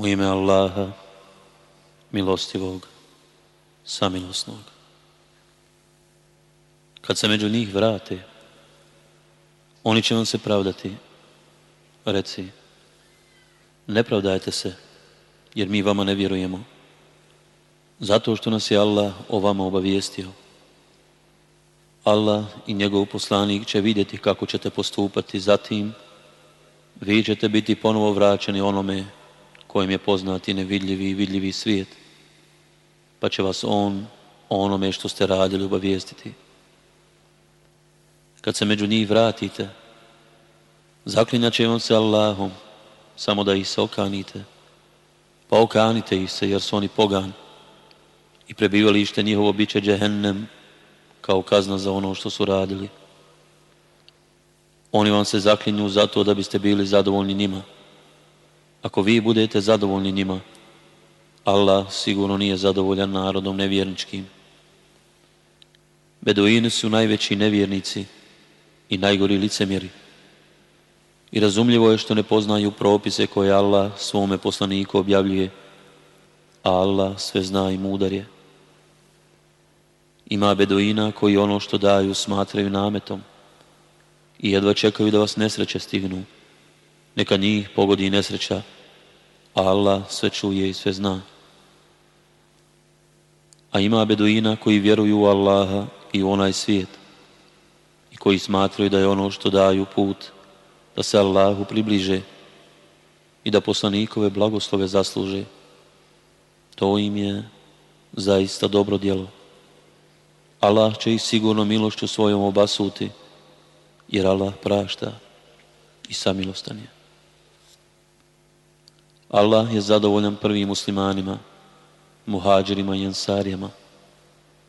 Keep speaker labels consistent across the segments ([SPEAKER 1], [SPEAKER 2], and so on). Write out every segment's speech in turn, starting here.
[SPEAKER 1] U ime Allaha, milostivog, samilosnog. Kad se među njih vrate, oni će vam se pravdati. Reci, ne pravdajte se, jer mi vama ne vjerujemo. Zato što nas je Allah o vama obavijestio. Allah i njegov poslanik će vidjeti kako ćete postupati zatim. Vi ćete biti ponovo vraćeni onome kojim je poznati nevidljivi i vidljivi svijet, pa će vas On o onome što ste radili obavijestiti. Kad se među njih vratite, zaklinjat će vam se Allahom, samo da ih se okanite. Pa okanite ih se, jer su oni pogan i prebivalište njihovo biće džehennem kao kazna za ono što su radili. Oni vam se zaklinju zato da biste bili zadovoljni njima ako vi budete zadovoljni njima, Allah sigurno nije zadovoljan narodom nevjerničkim. Beduini su najveći nevjernici i najgori licemjeri. I razumljivo je što ne poznaju propise koje Allah svome poslaniku objavljuje, a Allah sve zna i mudar je. Ima beduina koji ono što daju smatraju nametom i jedva čekaju da vas nesreće stignu neka njih pogodi nesreća, Allah sve čuje i sve zna. A ima beduina koji vjeruju u Allaha i u onaj svijet i koji smatraju da je ono što daju put da se Allahu približe i da poslanikove blagoslove zasluže. To im je zaista dobro djelo. Allah će ih sigurno milošću svojom obasuti, jer Allah prašta i samilostan je. Allah je zadovoljan prvim muslimanima, muhađirima i ansarijama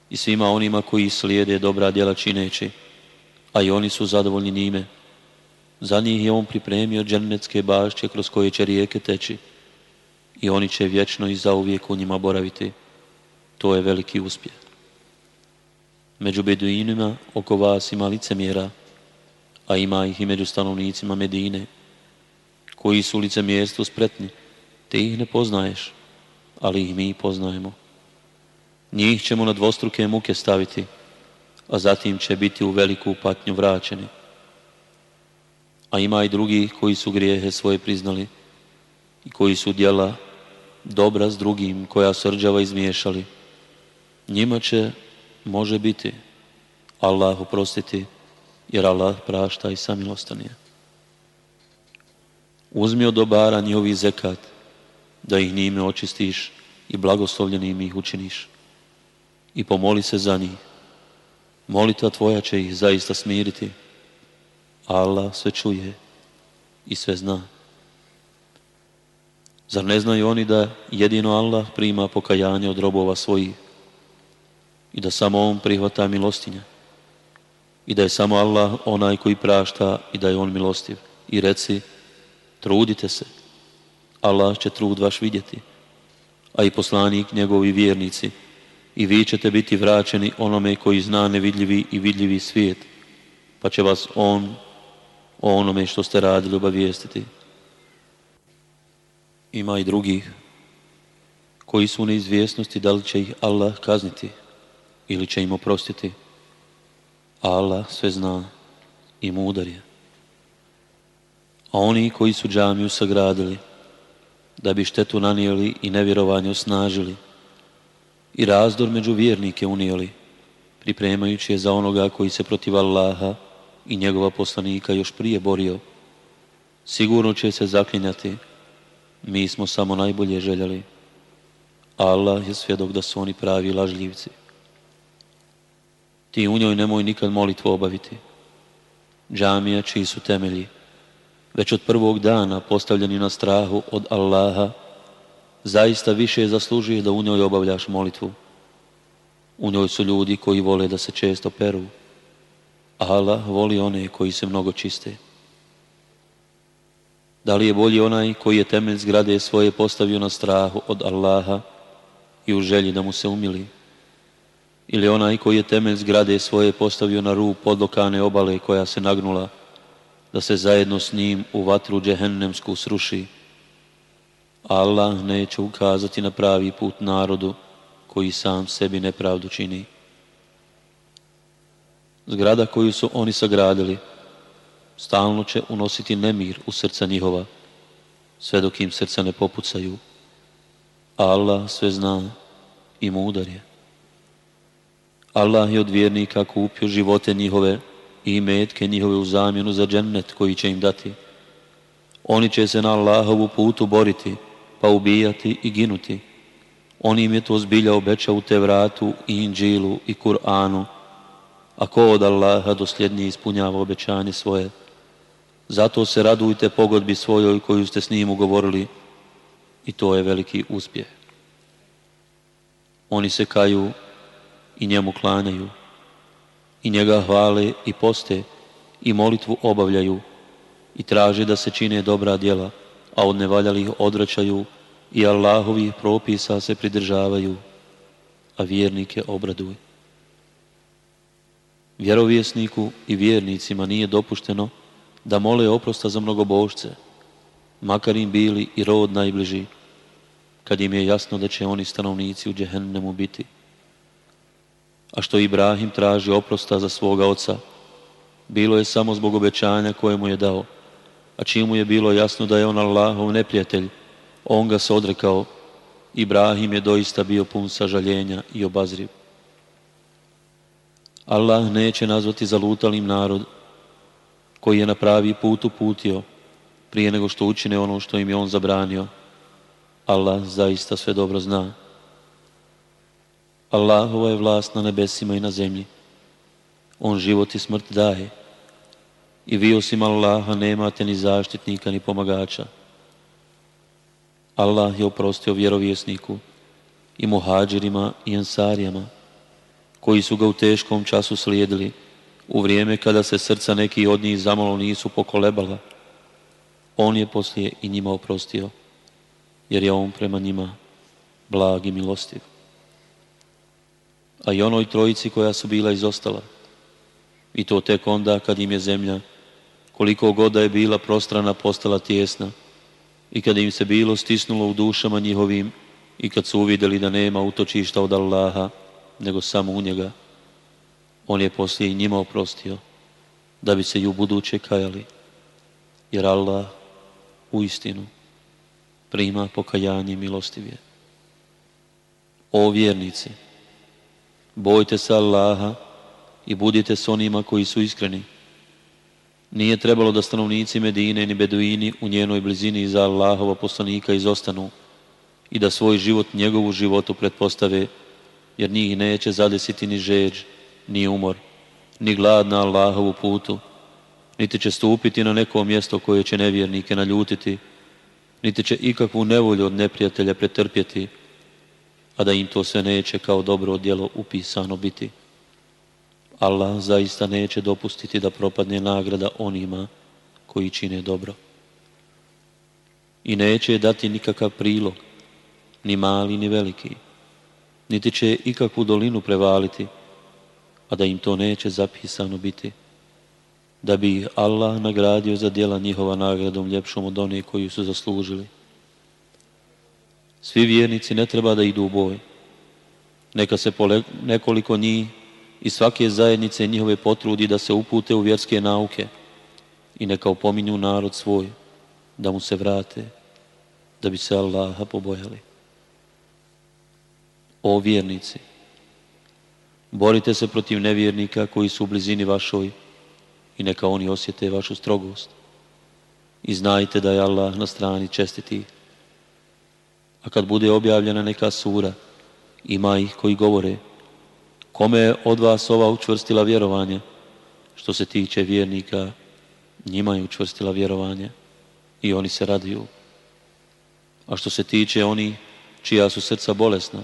[SPEAKER 1] i svima onima koji slijede dobra djela čineći, a i oni su zadovoljni njime. Za njih je on pripremio džernetske bašće kroz koje će rijeke teći i oni će vječno i zauvijek u njima boraviti. To je veliki uspjeh. Među beduinima oko vas ima licemjera, a ima ih i među stanovnicima Medine, koji su u licemjerstvu spretni, ti ih ne poznaješ, ali ih mi poznajemo. Njih ćemo na dvostruke muke staviti, a zatim će biti u veliku patnju vraćeni. A ima i drugih koji su grijehe svoje priznali i koji su djela dobra s drugim koja srđava izmiješali. Njima će, može biti, Allah oprostiti, jer Allah prašta i samilostanije. Uzmi od dobara njihovi zekat, da ih njime očistiš i blagoslovljenim ih učiniš. I pomoli se za njih. molita tvoja će ih zaista smiriti. Allah sve čuje i sve zna. Zar ne znaju oni da jedino Allah prima pokajanje od robova svojih i da samo On prihvata milostinja i da je samo Allah onaj koji prašta i da je On milostiv. I reci, trudite se Allah će trud vaš vidjeti, a i poslanik njegovi vjernici, i vi ćete biti vraćeni onome koji zna nevidljivi i vidljivi svijet, pa će vas on o onome što ste radili obavijestiti. Ima i drugih koji su u neizvjesnosti da li će ih Allah kazniti ili će im oprostiti. Allah sve zna i mudar je. A oni koji su džamiju sagradili, da bi štetu nanijeli i nevjerovanje osnažili i razdor među vjernike unijeli, pripremajući je za onoga koji se protiv Allaha i njegova poslanika još prije borio. Sigurno će se zaklinjati, mi smo samo najbolje željeli. Allah je svjedok da su oni pravi lažljivci. Ti u njoj nemoj nikad molitvu obaviti. Džamija čiji su temelji, već od prvog dana postavljeni na strahu od Allaha, zaista više zaslužuje da u njoj obavljaš molitvu. U njoj su ljudi koji vole da se često peru, a Allah voli one koji se mnogo čiste. Da li je bolji onaj koji je temelj zgrade svoje postavio na strahu od Allaha i u želji da mu se umili? Ili onaj koji je temelj zgrade svoje postavio na ru podlokane obale koja se nagnula, da se zajedno s njim u vatru džehennemsku sruši. Allah neće ukazati na pravi put narodu koji sam sebi nepravdu čini. Zgrada koju su oni sagradili stalno će unositi nemir u srca njihova, sve dok im srca ne popucaju. Allah sve zna i mudar je. Allah je od vjernika kupio živote njihove i metke njihove u zamjenu za džennet koji će im dati. Oni će se na Allahovu putu boriti, pa ubijati i ginuti. On im je to zbilja obeća u Tevratu i Inđilu i Kur'anu, a ko od Allaha dosljednije ispunjava obećanje svoje. Zato se radujte pogodbi svojoj koju ste s njim ugovorili i to je veliki uspjeh. Oni se kaju i njemu klanjaju i njega hvale i poste i molitvu obavljaju i traže da se čine dobra djela, a od nevaljalih odračaju i Allahovih propisa se pridržavaju, a vjernike obraduje. Vjerovjesniku i vjernicima nije dopušteno da mole oprosta za mnogobožce, makar im bili i rod najbliži, kad im je jasno da će oni stanovnici u džehennemu biti a što Ibrahim traži oprosta za svoga oca, bilo je samo zbog obećanja koje mu je dao, a čim mu je bilo jasno da je on Allahov neprijatelj, on ga se odrekao. Ibrahim je doista bio pun sažaljenja i obazriv. Allah neće nazvati zalutalim narod koji je na pravi put uputio prije nego što učine ono što im je on zabranio. Allah zaista sve dobro zna. Allahova je vlast na nebesima i na zemlji. On život i smrt daje. I vi osim Allaha nemate ni zaštitnika ni pomagača. Allah je oprostio vjerovjesniku i muhađirima i ensarijama koji su ga u teškom času slijedili u vrijeme kada se srca neki od njih zamalo nisu pokolebala. On je poslije i njima oprostio jer je on prema njima blag i milostiv a i onoj trojici koja su bila izostala. I to tek onda kad im je zemlja, koliko god je bila prostrana, postala tjesna i kad im se bilo stisnulo u dušama njihovim i kad su uvidjeli da nema utočišta od Allaha, nego samo u njega, on je poslije i njima oprostio, da bi se i u buduće kajali, jer Allah u istinu prima pokajanje milostivje. O vjernici! Bojte se Allaha i budite s onima koji su iskreni. Nije trebalo da stanovnici Medine ni Beduini u njenoj blizini iza Allahova poslanika izostanu i da svoj život njegovu životu pretpostave, jer njih neće zadesiti ni žeđ, ni umor, ni glad na Allahovu putu, niti će stupiti na neko mjesto koje će nevjernike naljutiti, niti će ikakvu nevolju od neprijatelja pretrpjeti, a da im to sve neće kao dobro djelo upisano biti. Allah zaista neće dopustiti da propadne nagrada onima koji čine dobro. I neće dati nikakav prilog, ni mali ni veliki, niti će ikakvu dolinu prevaliti, a da im to neće zapisano biti, da bi Allah nagradio za djela njihova nagradom ljepšom od one koju su zaslužili. Svi vjernici ne treba da idu u boj. Neka se nekoliko njih i svake zajednice njihove potrudi da se upute u vjerske nauke i neka opominju narod svoj da mu se vrate, da bi se Allaha pobojali. O vjernici, borite se protiv nevjernika koji su u blizini vašoj i neka oni osjete vašu strogost. I znajte da je Allah na strani čestiti a kad bude objavljena neka sura, ima ih koji govore, kome je od vas ova učvrstila vjerovanje, što se tiče vjernika, njima je učvrstila vjerovanje i oni se radiju. A što se tiče oni čija su srca bolesna,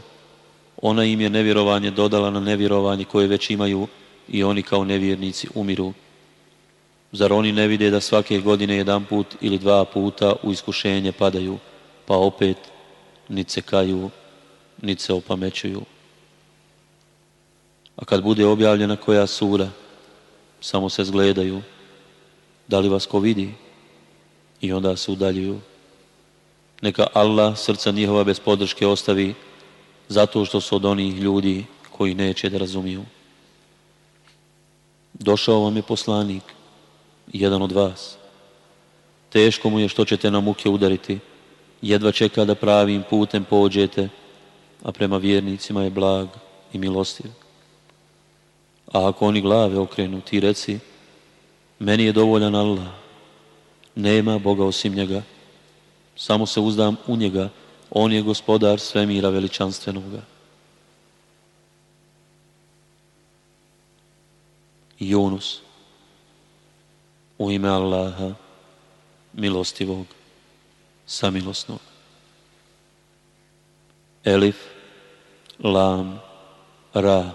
[SPEAKER 1] ona im je nevjerovanje dodala na nevjerovanje koje već imaju i oni kao nevjernici umiru. Zar oni ne vide da svake godine jedan put ili dva puta u iskušenje padaju, pa opet niti se kaju, niti se opamećuju. A kad bude objavljena koja sura, samo se zgledaju, da li vas ko vidi, i onda se udaljuju. Neka Allah srca njihova bez podrške ostavi, zato što su od onih ljudi koji neće da razumiju. Došao vam je poslanik, jedan od vas. Teško mu je što ćete na muke udariti, jedva čeka da pravim putem pođete, a prema vjernicima je blag i milostiv. A ako oni glave okrenu, ti reci, meni je dovoljan Allah, nema Boga osim njega, samo se uzdam u njega, on je gospodar svemira veličanstvenoga. Junus, u ime Allaha, milostivog samilosno. Elif, Lam, Ra.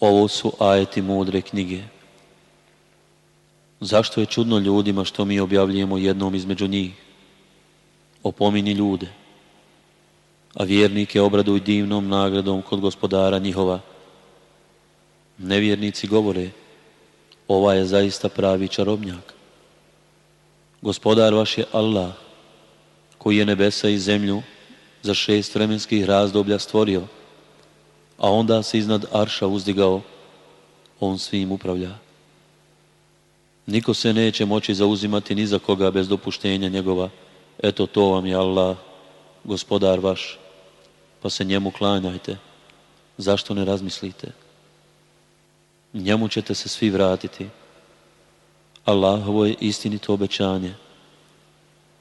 [SPEAKER 1] Ovo su ajeti mudre knjige. Zašto je čudno ljudima što mi objavljujemo jednom između njih? Opomini ljude, a vjernike obraduj divnom nagradom kod gospodara njihova. Nevjernici govore, ova je zaista pravi čarobnjak. Gospodar vaš je Allah, koji je nebesa i zemlju za šest vremenskih razdoblja stvorio, a onda se iznad Arša uzdigao, on svim upravlja. Niko se neće moći zauzimati ni za koga bez dopuštenja njegova. Eto to vam je Allah, gospodar vaš, pa se njemu klanjajte. Zašto ne razmislite? Njemu ćete se svi vratiti. Allahovo je istinito obećanje.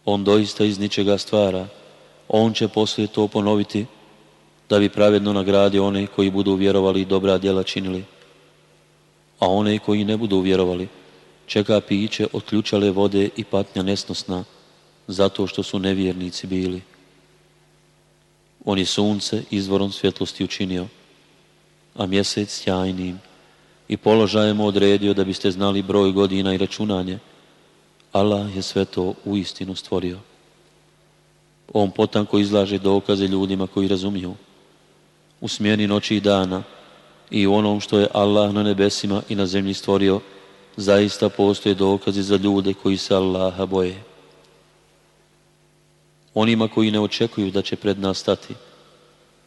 [SPEAKER 1] On doista iz ničega stvara. On će poslije to ponoviti da bi pravedno nagradio one koji budu vjerovali i dobra djela činili. A one koji ne budu vjerovali čeka piće od ključale vode i patnja nesnosna zato što su nevjernici bili. On je sunce izvorom svjetlosti učinio, a mjesec sjajnim i položajem odredio da biste znali broj godina i računanje. Allah je sve to u istinu stvorio. On potanko izlaže dokaze ljudima koji razumiju. U smjeni noći i dana i u onom što je Allah na nebesima i na zemlji stvorio, zaista postoje dokazi za ljude koji se Allaha boje. Onima koji ne očekuju da će pred nas stati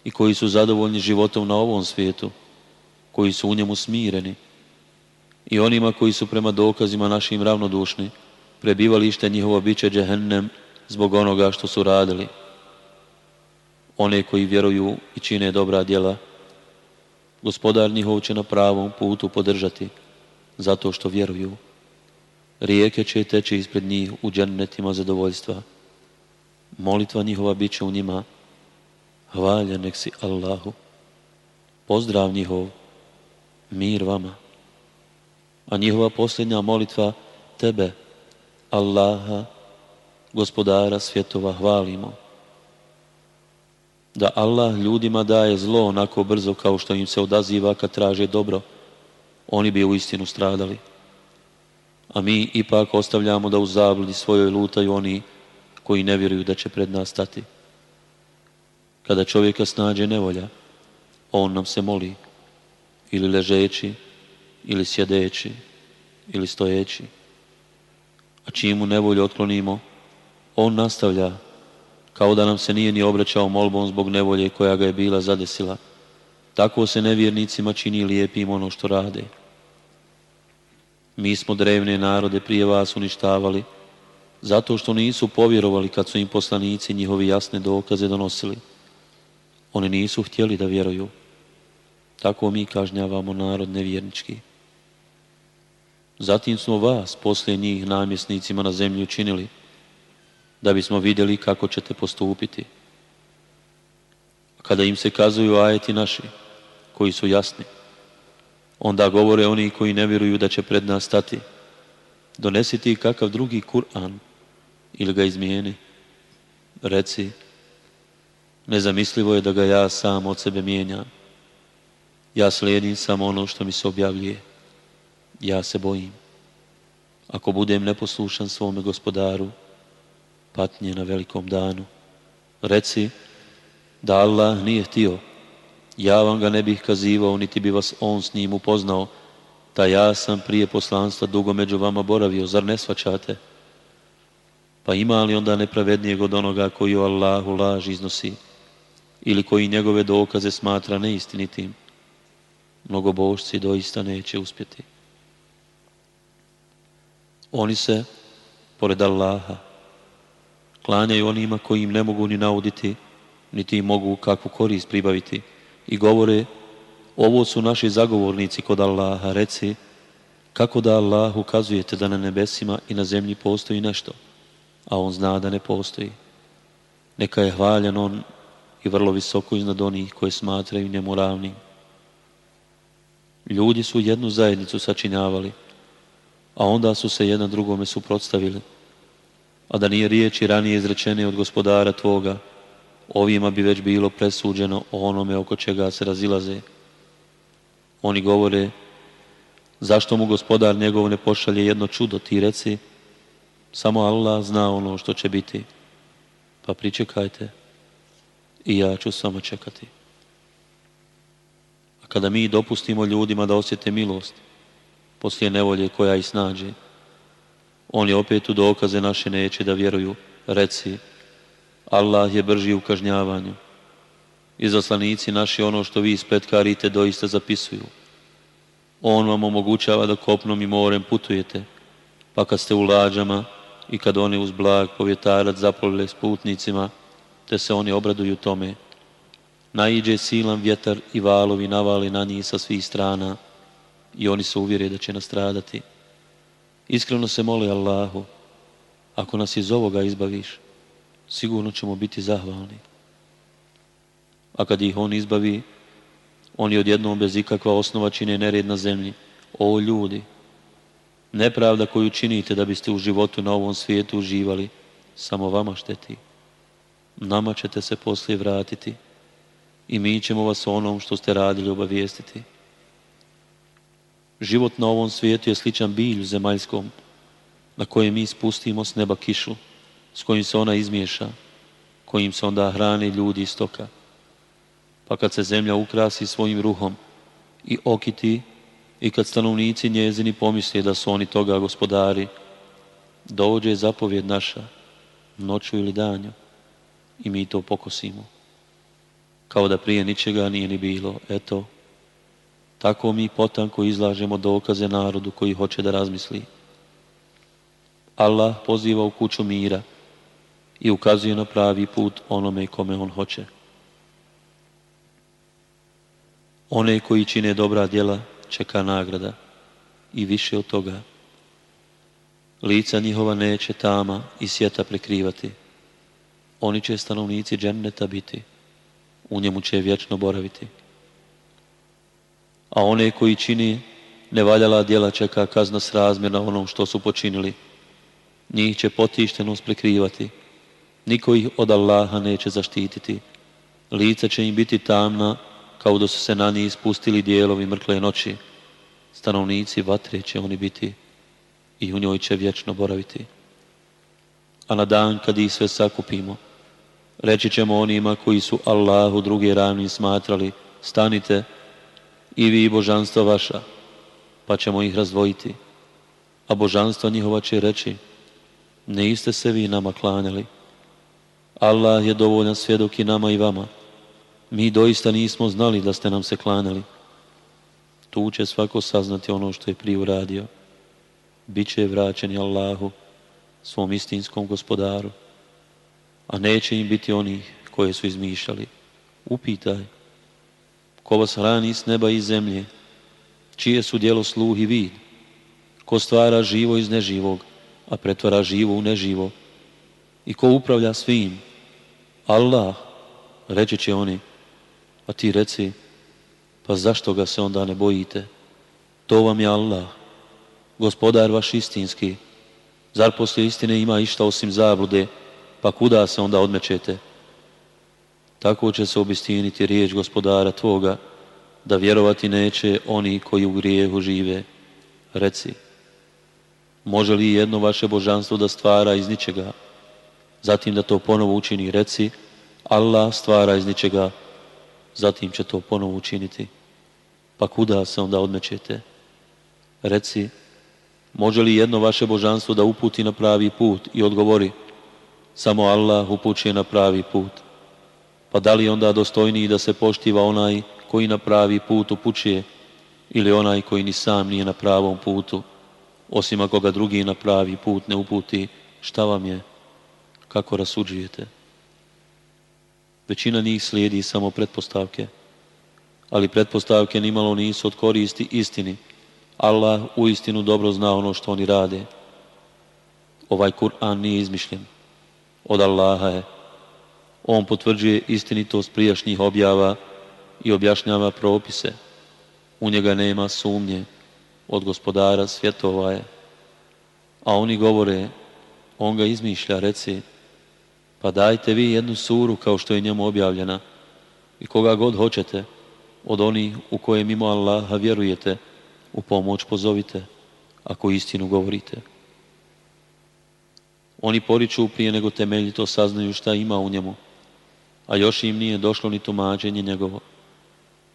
[SPEAKER 1] i koji su zadovoljni životom na ovom svijetu, koji su u njemu smireni i onima koji su prema dokazima našim ravnodušni, prebivalište njihovo biće džehennem zbog onoga što su radili. One koji vjeruju i čine dobra djela, gospodar njihov će na pravom putu podržati, zato što vjeruju. Rijeke će teći ispred njih u džennetima zadovoljstva. Molitva njihova bit će u njima. hvala nek si Allahu. Pozdrav njihov mir vama. A njihova posljednja molitva tebe, Allaha, gospodara svjetova, hvalimo. Da Allah ljudima daje zlo onako brzo kao što im se odaziva kad traže dobro, oni bi u istinu stradali. A mi ipak ostavljamo da u zabludi svojoj lutaju oni koji ne vjeruju da će pred nas stati. Kada čovjeka snađe nevolja, on nam se moli ili ležeći, ili sjedeći, ili stojeći. A mu nevolju otklonimo, on nastavlja, kao da nam se nije ni obraćao molbom zbog nevolje koja ga je bila zadesila. Tako se nevjernicima čini lijepim ono što rade. Mi smo drevne narode prije vas uništavali, zato što nisu povjerovali kad su im poslanici njihovi jasne dokaze donosili. Oni nisu htjeli da vjeruju. Tako mi kažnjavamo narod nevjernički. Zatim smo vas, poslije njih, namjesnicima na zemlju učinili, da bismo vidjeli kako ćete postupiti. Kada im se kazuju ajeti naši, koji su jasni, onda govore oni koji ne vjeruju da će pred nas stati. Donesiti kakav drugi Kur'an ili ga izmijeni. Reci, nezamislivo je da ga ja sam od sebe mijenjam ja slijedim samo ono što mi se objavljuje. Ja se bojim. Ako budem neposlušan svome gospodaru, patnje na velikom danu. Reci da Allah nije htio. Ja vam ga ne bih kazivao, niti bi vas on s njim upoznao. Ta ja sam prije poslanstva dugo među vama boravio, zar ne svačate? Pa ima li onda nepravednijeg od onoga koji o Allahu laž iznosi ili koji njegove dokaze smatra neistinitim? mnogobošci doista neće uspjeti. Oni se, pored Allaha, klanjaju onima koji im ne mogu ni nauditi, niti im mogu kakvu korist pribaviti i govore ovo su naši zagovornici kod Allaha, reci kako da Allah ukazujete da na nebesima i na zemlji postoji nešto, a on zna da ne postoji. Neka je hvaljan on i vrlo visoko iznad onih koje smatraju njemu ravnim. Ljudi su jednu zajednicu sačinjavali, a onda su se jedan drugome suprotstavili. A da nije riječi ranije izrečene od gospodara tvoga, ovima bi već bilo presuđeno o onome oko čega se razilaze. Oni govore, zašto mu gospodar njegov ne pošalje jedno čudo, ti reci, samo Allah zna ono što će biti. Pa pričekajte i ja ću samo čekati kada mi dopustimo ljudima da osjete milost poslije nevolje koja ih snađe. On je opet u dokaze naše neće da vjeruju, reci, Allah je brži u kažnjavanju. Izaslanici naši ono što vi ispetkarite doista zapisuju. On vam omogućava da kopnom i morem putujete, pa kad ste u lađama i kad oni uz blag povjetarac zapolile s putnicima, te se oni obraduju tome naiđe silan vjetar i valovi navali na njih sa svih strana i oni se uvjere da će nastradati. Iskreno se moli, Allahu, ako nas iz ovoga izbaviš, sigurno ćemo biti zahvalni. A kad ih on izbavi, oni odjednom bez ikakva osnova čine nered na zemlji. O ljudi, nepravda koju činite da biste u životu na ovom svijetu uživali, samo vama šteti. Nama ćete se poslije vratiti i mi ćemo vas onom što ste radili obavijestiti. Život na ovom svijetu je sličan bilju zemaljskom, na koje mi spustimo s neba kišu, s kojim se ona izmiješa, kojim se onda hrane ljudi istoka. Pa kad se zemlja ukrasi svojim ruhom i okiti, i kad stanovnici njezini pomisle da su oni toga gospodari, dođe zapovjed naša, noću ili danju, i mi to pokosimo kao da prije ničega nije ni bilo. Eto, tako mi potanko izlažemo dokaze narodu koji hoće da razmisli. Allah poziva u kuću mira i ukazuje na pravi put onome kome on hoće. One koji čine dobra djela čeka nagrada i više od toga. Lica njihova neće tama i sjeta prekrivati. Oni će stanovnici dženneta biti u njemu će vječno boraviti. A one koji čini nevaljala djela čeka kazna srazmjerna onom što su počinili. Njih će potištenost prekrivati. Niko ih od Allaha neće zaštititi. Lica će im biti tamna kao da su se na njih ispustili dijelovi mrkle noći. Stanovnici vatre će oni biti i u njoj će vječno boraviti. A na dan kad ih sve sakupimo, Reći ćemo onima koji su Allahu drugi ravni smatrali, stanite i vi i božanstva vaša, pa ćemo ih razdvojiti. A božanstva njihova će reći, ne iste se vi nama klanjali. Allah je dovoljan svjedok i nama i vama. Mi doista nismo znali da ste nam se klanjali. Tu će svako saznati ono što je prije uradio. Biće vraćeni Allahu, svom istinskom gospodaru a neće im biti onih koje su izmišljali. Upitaj, ko vas hrani s neba i zemlje, čije su djelo sluh i vid, ko stvara živo iz neživog, a pretvara živo u neživo, i ko upravlja svim, Allah, reći će oni, a ti reci, pa zašto ga se onda ne bojite? To vam je Allah, gospodar vaš istinski. Zar poslije istine ima išta osim zablude? pa kuda se onda odmećete? Tako će se obistiniti riječ gospodara tvoga, da vjerovati neće oni koji u grijehu žive. Reci, može li jedno vaše božanstvo da stvara iz ničega? Zatim da to ponovo učini, reci, Allah stvara iz ničega, zatim će to ponovo učiniti. Pa kuda se onda odmećete? Reci, može li jedno vaše božanstvo da uputi na pravi put i odgovori, samo Allah upućuje na pravi put. Pa da li onda dostojniji da se poštiva onaj koji na pravi put upućuje ili onaj koji ni sam nije na pravom putu, osim ako ga drugi na pravi put ne uputi, šta vam je, kako rasuđujete? Većina njih slijedi samo pretpostavke, ali pretpostavke nimalo nisu od koristi istini. Allah u istinu dobro zna ono što oni rade. Ovaj Kur'an nije izmišljen od Allaha je. On potvrđuje istinitost prijašnjih objava i objašnjava propise. U njega nema sumnje, od gospodara svjetova je. A oni govore, on ga izmišlja, reci, pa dajte vi jednu suru kao što je njemu objavljena i koga god hoćete, od onih u koje mimo Allaha vjerujete, u pomoć pozovite, ako istinu govorite. Oni poriču prije nego temeljito saznaju šta ima u njemu, a još im nije došlo ni tumačenje njegovo.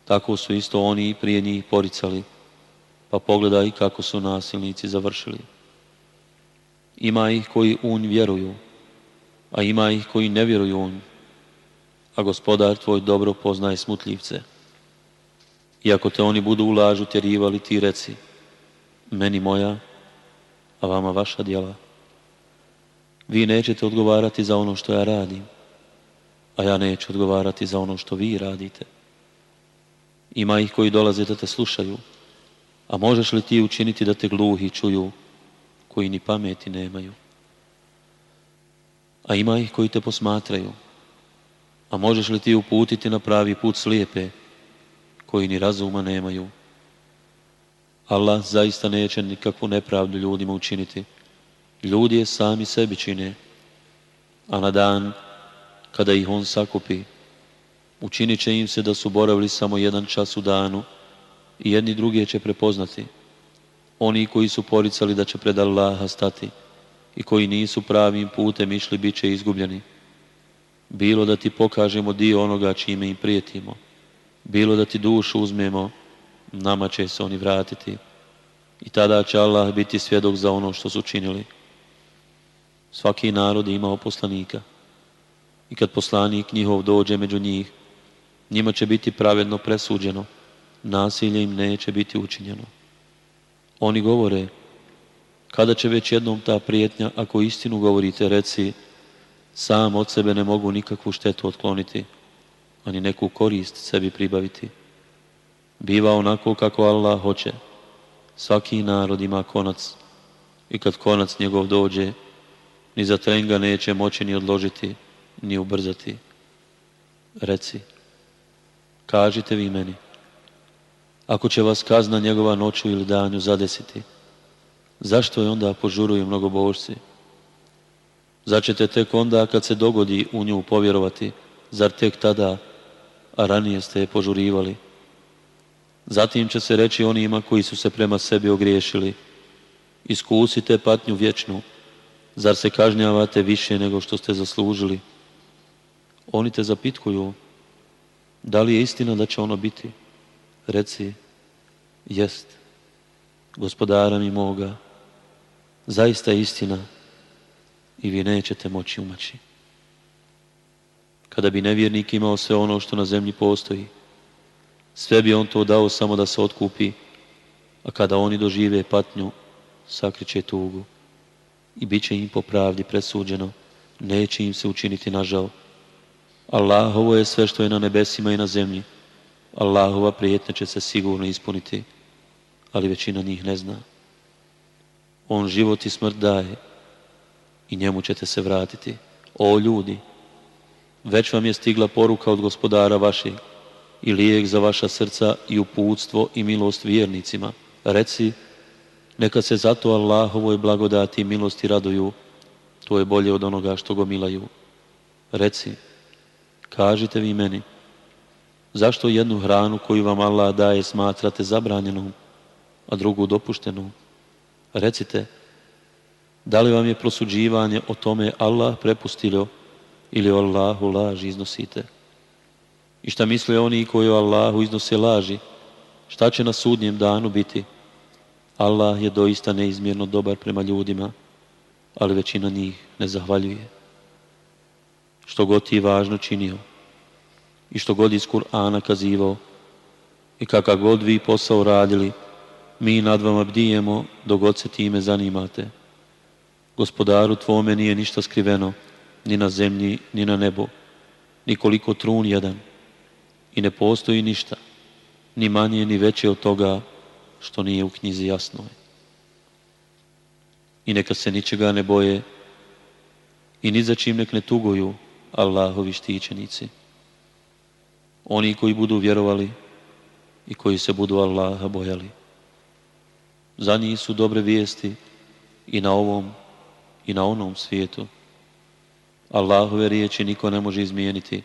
[SPEAKER 1] Tako su isto oni i prije njih poricali, pa pogledaj kako su nasilnici završili. Ima ih koji unj vjeruju, a ima ih koji ne vjeruju unj, a gospodar tvoj dobro poznaje smutljivce. I ako te oni budu ulažu tjerivali, ti reci, meni moja, a vama vaša djela vi nećete odgovarati za ono što ja radim, a ja neću odgovarati za ono što vi radite. Ima ih koji dolaze da te slušaju, a možeš li ti učiniti da te gluhi čuju, koji ni pameti nemaju? A ima ih koji te posmatraju, a možeš li ti uputiti na pravi put slijepe, koji ni razuma nemaju? Allah zaista neće nikakvu nepravdu ljudima učiniti, ljudi je sami sebi čine, a na dan kada ih on sakupi, učinit će im se da su boravili samo jedan čas u danu i jedni druge će prepoznati. Oni koji su poricali da će pred Allaha stati i koji nisu pravim putem išli bit će izgubljeni. Bilo da ti pokažemo dio onoga čime im prijetimo, bilo da ti dušu uzmemo, nama će se oni vratiti. I tada će Allah biti svjedok za ono što su činili. Svaki narod ima imao I kad poslanik njihov dođe među njih, njima će biti pravedno presuđeno, nasilje im neće biti učinjeno. Oni govore, kada će već jednom ta prijetnja, ako istinu govorite, reci, sam od sebe ne mogu nikakvu štetu otkloniti, ani neku korist sebi pribaviti. Biva onako kako Allah hoće. Svaki narod ima konac i kad konac njegov dođe, ni za tren ga neće moći ni odložiti, ni ubrzati. Reci, kažite vi meni, ako će vas kazna njegova noću ili danju zadesiti, zašto je onda požuruju mnogobožci? Začete ćete tek onda kad se dogodi u nju povjerovati? Zar tek tada, a ranije ste je požurivali? Zatim će se reći onima koji su se prema sebi ogriješili. Iskusite patnju vječnu, Zar se kažnjavate više nego što ste zaslužili? Oni te zapitkuju, da li je istina da će ono biti? Reci, jest, gospodara mi moga, zaista je istina i vi nećete moći umaći. Kada bi nevjernik imao sve ono što na zemlji postoji, sve bi on to dao samo da se otkupi, a kada oni dožive patnju, sakriće tugu i bit će im po pravdi presuđeno, neće im se učiniti nažal. Allahovo je sve što je na nebesima i na zemlji. Allahova prijetnja će se sigurno ispuniti, ali većina njih ne zna. On život i smrt daje i njemu ćete se vratiti. O ljudi, već vam je stigla poruka od gospodara vaših i lijek za vaša srca i uputstvo i milost vjernicima. Reci, neka se zato Allahovoj blagodati i milosti raduju, to je bolje od onoga što milaju. Reci, kažite vi meni, zašto jednu hranu koju vam Allah daje smatrate zabranjenom, a drugu dopuštenom? Recite, da li vam je prosuđivanje o tome Allah prepustilo ili Allahu laž iznosite? I šta misle oni koji o Allahu iznose laži? Šta će na sudnjem danu biti? Allah je doista neizmjerno dobar prema ljudima, ali većina njih ne zahvaljuje. Što god je važno činio i što god iz Kur'ana kazivao i kakav god vi posao radili, mi nad vama bdijemo dok god se time zanimate. Gospodaru tvome nije ništa skriveno, ni na zemlji, ni na nebu, ni koliko trun jedan. I ne postoji ništa, ni manje, ni veće od toga što nije u knjizi jasno I neka se ničega ne boje i ni za čim nek ne tuguju Allahovi štićenici. Oni koji budu vjerovali i koji se budu Allaha bojali. Za njih su dobre vijesti i na ovom i na onom svijetu. Allahove riječi niko ne može izmijeniti.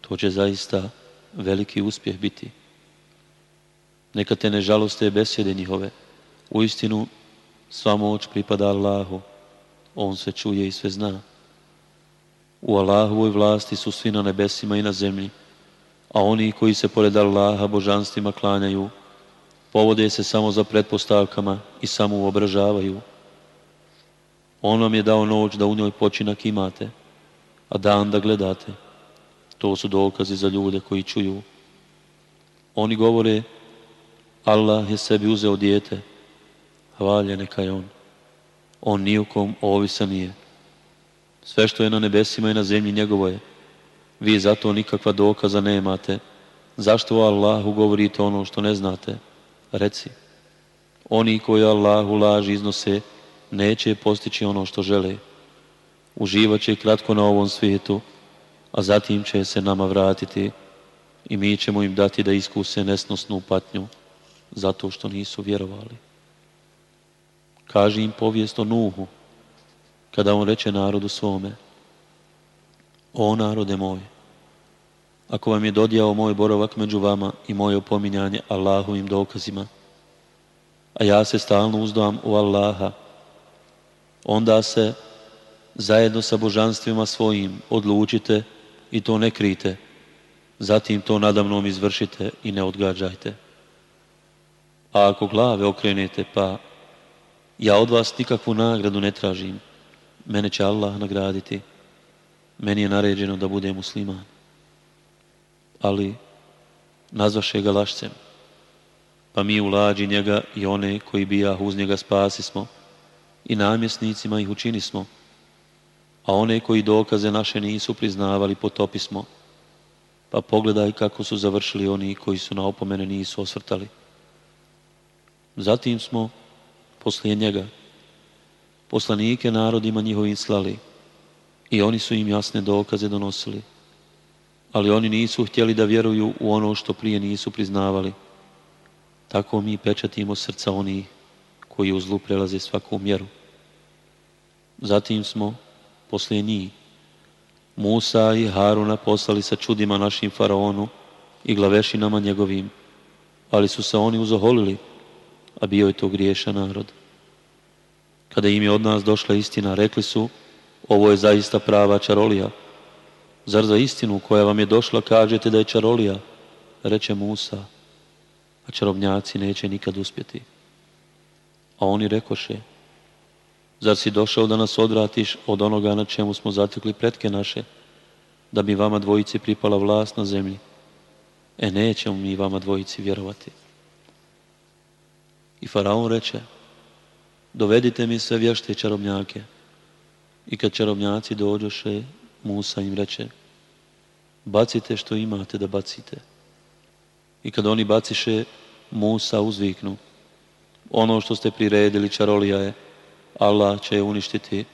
[SPEAKER 1] To će zaista veliki uspjeh biti. Neka te ne žaloste besjede njihove. U istinu sva moć pripada Allahu. On sve čuje i sve zna. U Allahovoj vlasti su svi na nebesima i na zemlji, a oni koji se pored Allaha božanstvima klanjaju, povode se samo za pretpostavkama i samo uobražavaju. On vam je dao noć da u njoj počinak imate, a dan da gledate. To su dokazi za ljude koji čuju. Oni govore Allah je sebi uzeo dijete. Hvalje neka je on. On nijukom ovisan nije. Sve što je na nebesima i na zemlji njegovo je. Vi zato nikakva dokaza nemate. Zašto Allahu govorite ono što ne znate? Reci. Oni koji Allahu laži iznose, neće postići ono što žele. Uživat će kratko na ovom svijetu, a zatim će se nama vratiti i mi ćemo im dati da iskuse nesnosnu patnju zato što nisu vjerovali. Kaže im povijest o Nuhu, kada on reče narodu svome, O narode moj, ako vam je dodijao moj borovak među vama i moje opominjanje Allahovim dokazima, a ja se stalno uzdam u Allaha, onda se zajedno sa božanstvima svojim odlučite i to ne krite, zatim to nadamnom izvršite i ne odgađajte. A ako glave okrenete, pa ja od vas nikakvu nagradu ne tražim. Mene će Allah nagraditi. Meni je naređeno da budem musliman. Ali nazvaše ga lašcem. Pa mi u lađi njega i one koji bija uz njega spasi i namjesnicima ih učini smo. A one koji dokaze naše nisu priznavali potopismo. Pa pogledaj kako su završili oni koji su na opomene nisu osvrtali. Zatim smo poslije njega poslanike narodima njihovim slali i oni su im jasne dokaze donosili. Ali oni nisu htjeli da vjeruju u ono što prije nisu priznavali. Tako mi pečatimo srca oni koji u zlu prelaze svaku mjeru. Zatim smo, poslije njih, Musa i Haruna poslali sa čudima našim faraonu i glavešinama njegovim, ali su se oni uzoholili a bio je to griješan narod. Kada im je od nas došla istina, rekli su, ovo je zaista prava čarolija. Zar za istinu koja vam je došla kažete da je čarolija? Reče Musa, a čarobnjaci neće nikad uspjeti. A oni rekoše, zar si došao da nas odratiš od onoga na čemu smo zatekli pretke naše, da bi vama dvojici pripala vlast na zemlji? E nećemo mi vama dvojici vjerovati. I faraon reče, dovedite mi sve vješte čarobnjake. I kad čarobnjaci dođoše, Musa im reče, bacite što imate da bacite. I kad oni baciše, Musa uzviknu, ono što ste priredili čarolija je, Allah će je uništiti,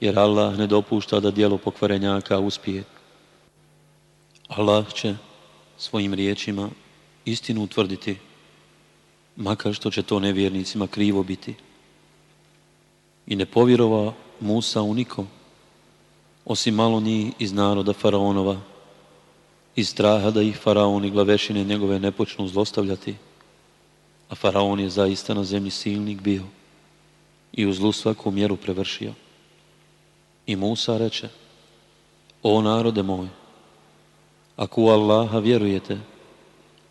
[SPEAKER 1] jer Allah ne dopušta da dijelo pokvarenjaka uspije. Allah će svojim riječima istinu utvrditi makar što će to nevjernicima krivo biti. I ne povjerova Musa u nikom, osim malo njih iz naroda Faraonova, iz straha da ih faraoni glavešine njegove ne počnu zlostavljati, a Faraon je zaista na zemlji silnik bio i u zlu svaku mjeru prevršio. I Musa reče, o narode moj, ako u Allaha vjerujete,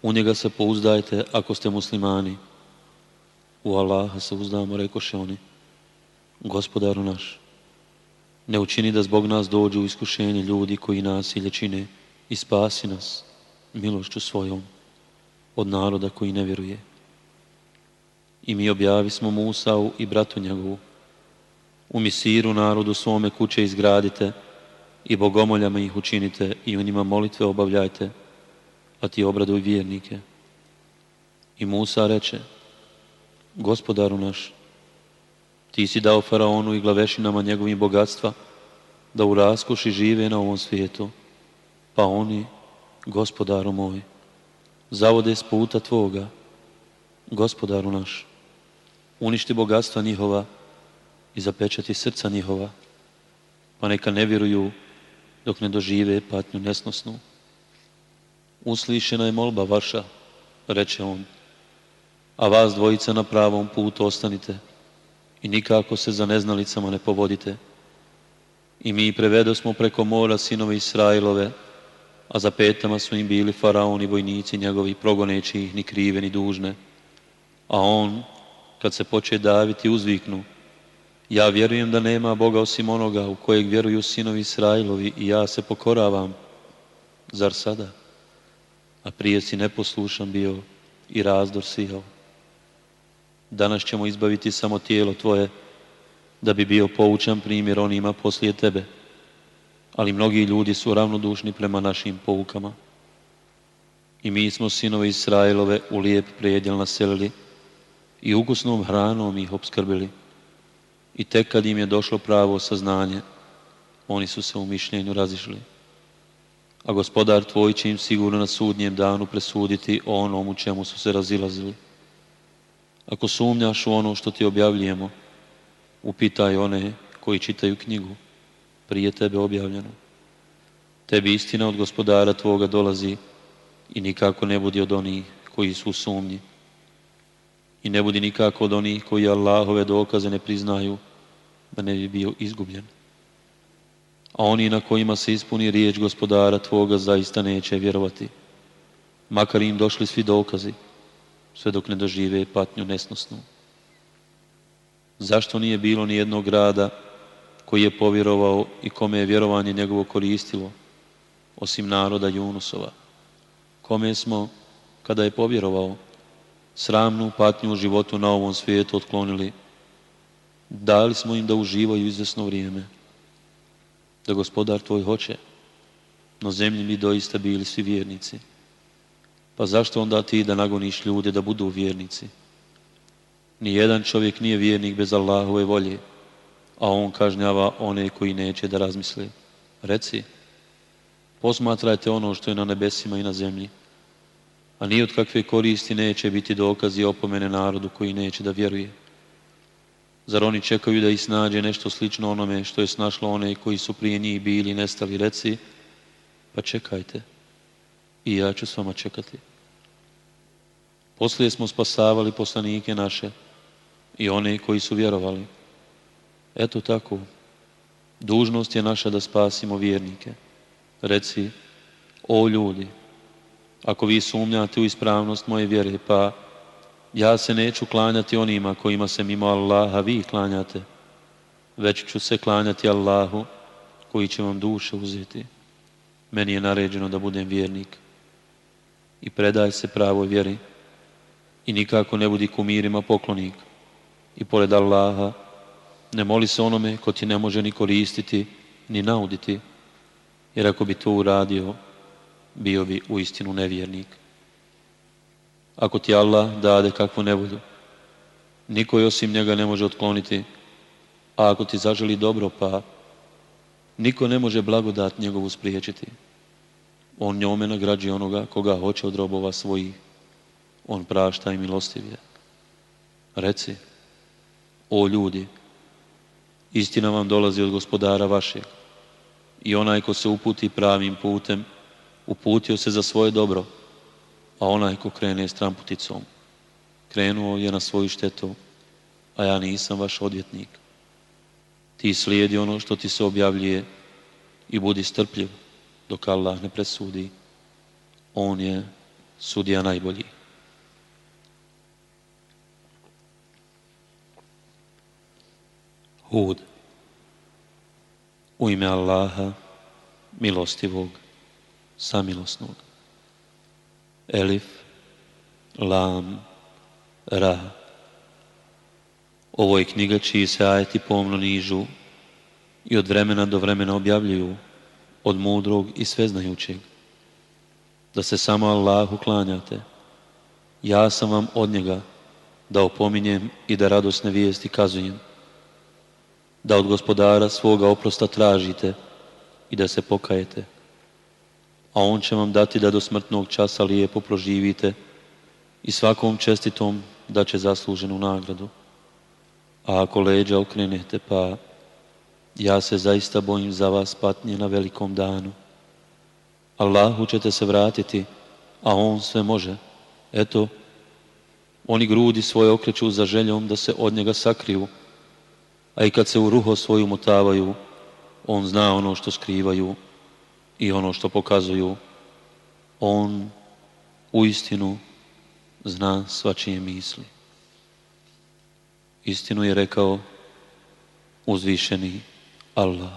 [SPEAKER 1] u njega se pouzdajte ako ste muslimani. U Allaha se uzdamo, rekoše oni. Gospodaru naš, ne učini da zbog nas dođu u iskušenje ljudi koji nasilje čine i spasi nas milošću svojom od naroda koji ne vjeruje. I mi objavi smo Musau i bratu njegovu. U misiru narodu svome kuće izgradite i bogomoljama ih učinite i u njima molitve obavljajte a ti obraduj vjernike. I Musa reče, gospodaru naš, ti si dao faraonu i glavešinama njegovim bogatstva da u raskoši žive na ovom svijetu, pa oni, gospodaru moj, zavode s puta Tvoga, gospodaru naš, uništi bogatstva njihova i zapečati srca njihova, pa neka ne vjeruju dok ne dožive patnju nesnosnu uslišena je molba vaša, reče on, a vas dvojica na pravom putu ostanite i nikako se za neznalicama ne povodite. I mi prevedo smo preko mora sinove Israilove, a za petama su im bili faraoni vojnici njegovi, progoneći ih ni krive ni dužne. A on, kad se poče daviti, uzviknu, ja vjerujem da nema Boga osim onoga u kojeg vjeruju sinovi Israilovi i ja se pokoravam. Zar sada? a prije si neposlušan bio i razdor sihao. Danas ćemo izbaviti samo tijelo tvoje, da bi bio poučan primjer onima poslije tebe. Ali mnogi ljudi su ravnodušni prema našim poukama. I mi smo sinove Israelove u lijep prijedjel naselili i ukusnom hranom ih obskrbili. I tek kad im je došlo pravo saznanje, oni su se u mišljenju razišli a gospodar tvoj će im sigurno na sudnjem danu presuditi o onom u čemu su se razilazili. Ako sumnjaš u ono što ti objavljujemo, upitaj one koji čitaju knjigu, prije tebe objavljeno. Tebi istina od gospodara tvoga dolazi i nikako ne budi od onih koji su u sumnji. I ne budi nikako od onih koji Allahove dokaze ne priznaju da ne bi bio izgubljen a oni na kojima se ispuni riječ gospodara tvoga zaista neće vjerovati. Makar im došli svi dokazi, sve dok ne dožive patnju nesnosnu. Zašto nije bilo ni jednog grada koji je povjerovao i kome je vjerovanje njegovo koristilo, osim naroda Junusova? Kome smo, kada je povjerovao, sramnu patnju u životu na ovom svijetu otklonili, dali smo im da uživaju izvesno vrijeme da gospodar tvoj hoće. No zemlji mi doista bili svi vjernici. Pa zašto onda ti da nagoniš ljude da budu vjernici? Nijedan čovjek nije vjernik bez Allahove volje, a on kažnjava one koji neće da razmisle. Reci, posmatrajte ono što je na nebesima i na zemlji, a ni od kakve koristi neće biti dokazi opomene narodu koji neće da vjeruje. Zar oni čekaju da ih snađe nešto slično onome što je snašlo one koji su prije njih bili nestali? Reci, pa čekajte. I ja ću s vama čekati. Poslije smo spasavali poslanike naše i one koji su vjerovali. Eto tako, dužnost je naša da spasimo vjernike. Reci, o ljudi, ako vi sumnjate u ispravnost moje vjere, pa ja se neću klanjati onima kojima se mimo Allaha vi klanjate, već ću se klanjati Allahu koji će vam duše uzeti. Meni je naređeno da budem vjernik i predaj se pravoj vjeri i nikako ne budi kumirima poklonik i pored Allaha ne moli se onome ko ti ne može ni koristiti ni nauditi jer ako bi to uradio bio bi uistinu nevjernik ako ti Allah dade kakvu nevolju. Niko je osim njega ne može otkloniti, a ako ti zaželi dobro, pa niko ne može blagodat njegovu spriječiti. On njome nagrađi onoga koga hoće od robova svojih. On prašta i milostiv je. Reci, o ljudi, istina vam dolazi od gospodara vašeg. I onaj ko se uputi pravim putem, uputio se za svoje dobro, a onaj ko krene s tramputicom, krenuo je na svoju štetu, a ja nisam vaš odvjetnik. Ti slijedi ono što ti se objavljuje i budi strpljiv dok Allah ne presudi. On je sudija najbolji. Hud U ime Allaha, milostivog, samilosnog. Elif, Lam, Ra. Ovo je knjiga čiji se ajeti pomno nižu i od vremena do vremena objavljuju od mudrog i sveznajućeg. Da se samo Allahu klanjate. Ja sam vam od njega da opominjem i da radosne vijesti kazujem. Da od gospodara svoga oprosta tražite i da se pokajete a on će vam dati da do smrtnog časa lijepo proživite i svakom čestitom da će zasluženu nagradu. A ako leđa okrenete, pa ja se zaista bojim za vas patnje na velikom danu. Allahu ćete se vratiti, a on sve može. Eto, oni grudi svoje okreću za željom da se od njega sakriju, a i kad se u ruho svoju mutavaju, on zna ono što skrivaju i ono što pokazuju, on u istinu zna svačije misli. Istinu je rekao uzvišeni Allah.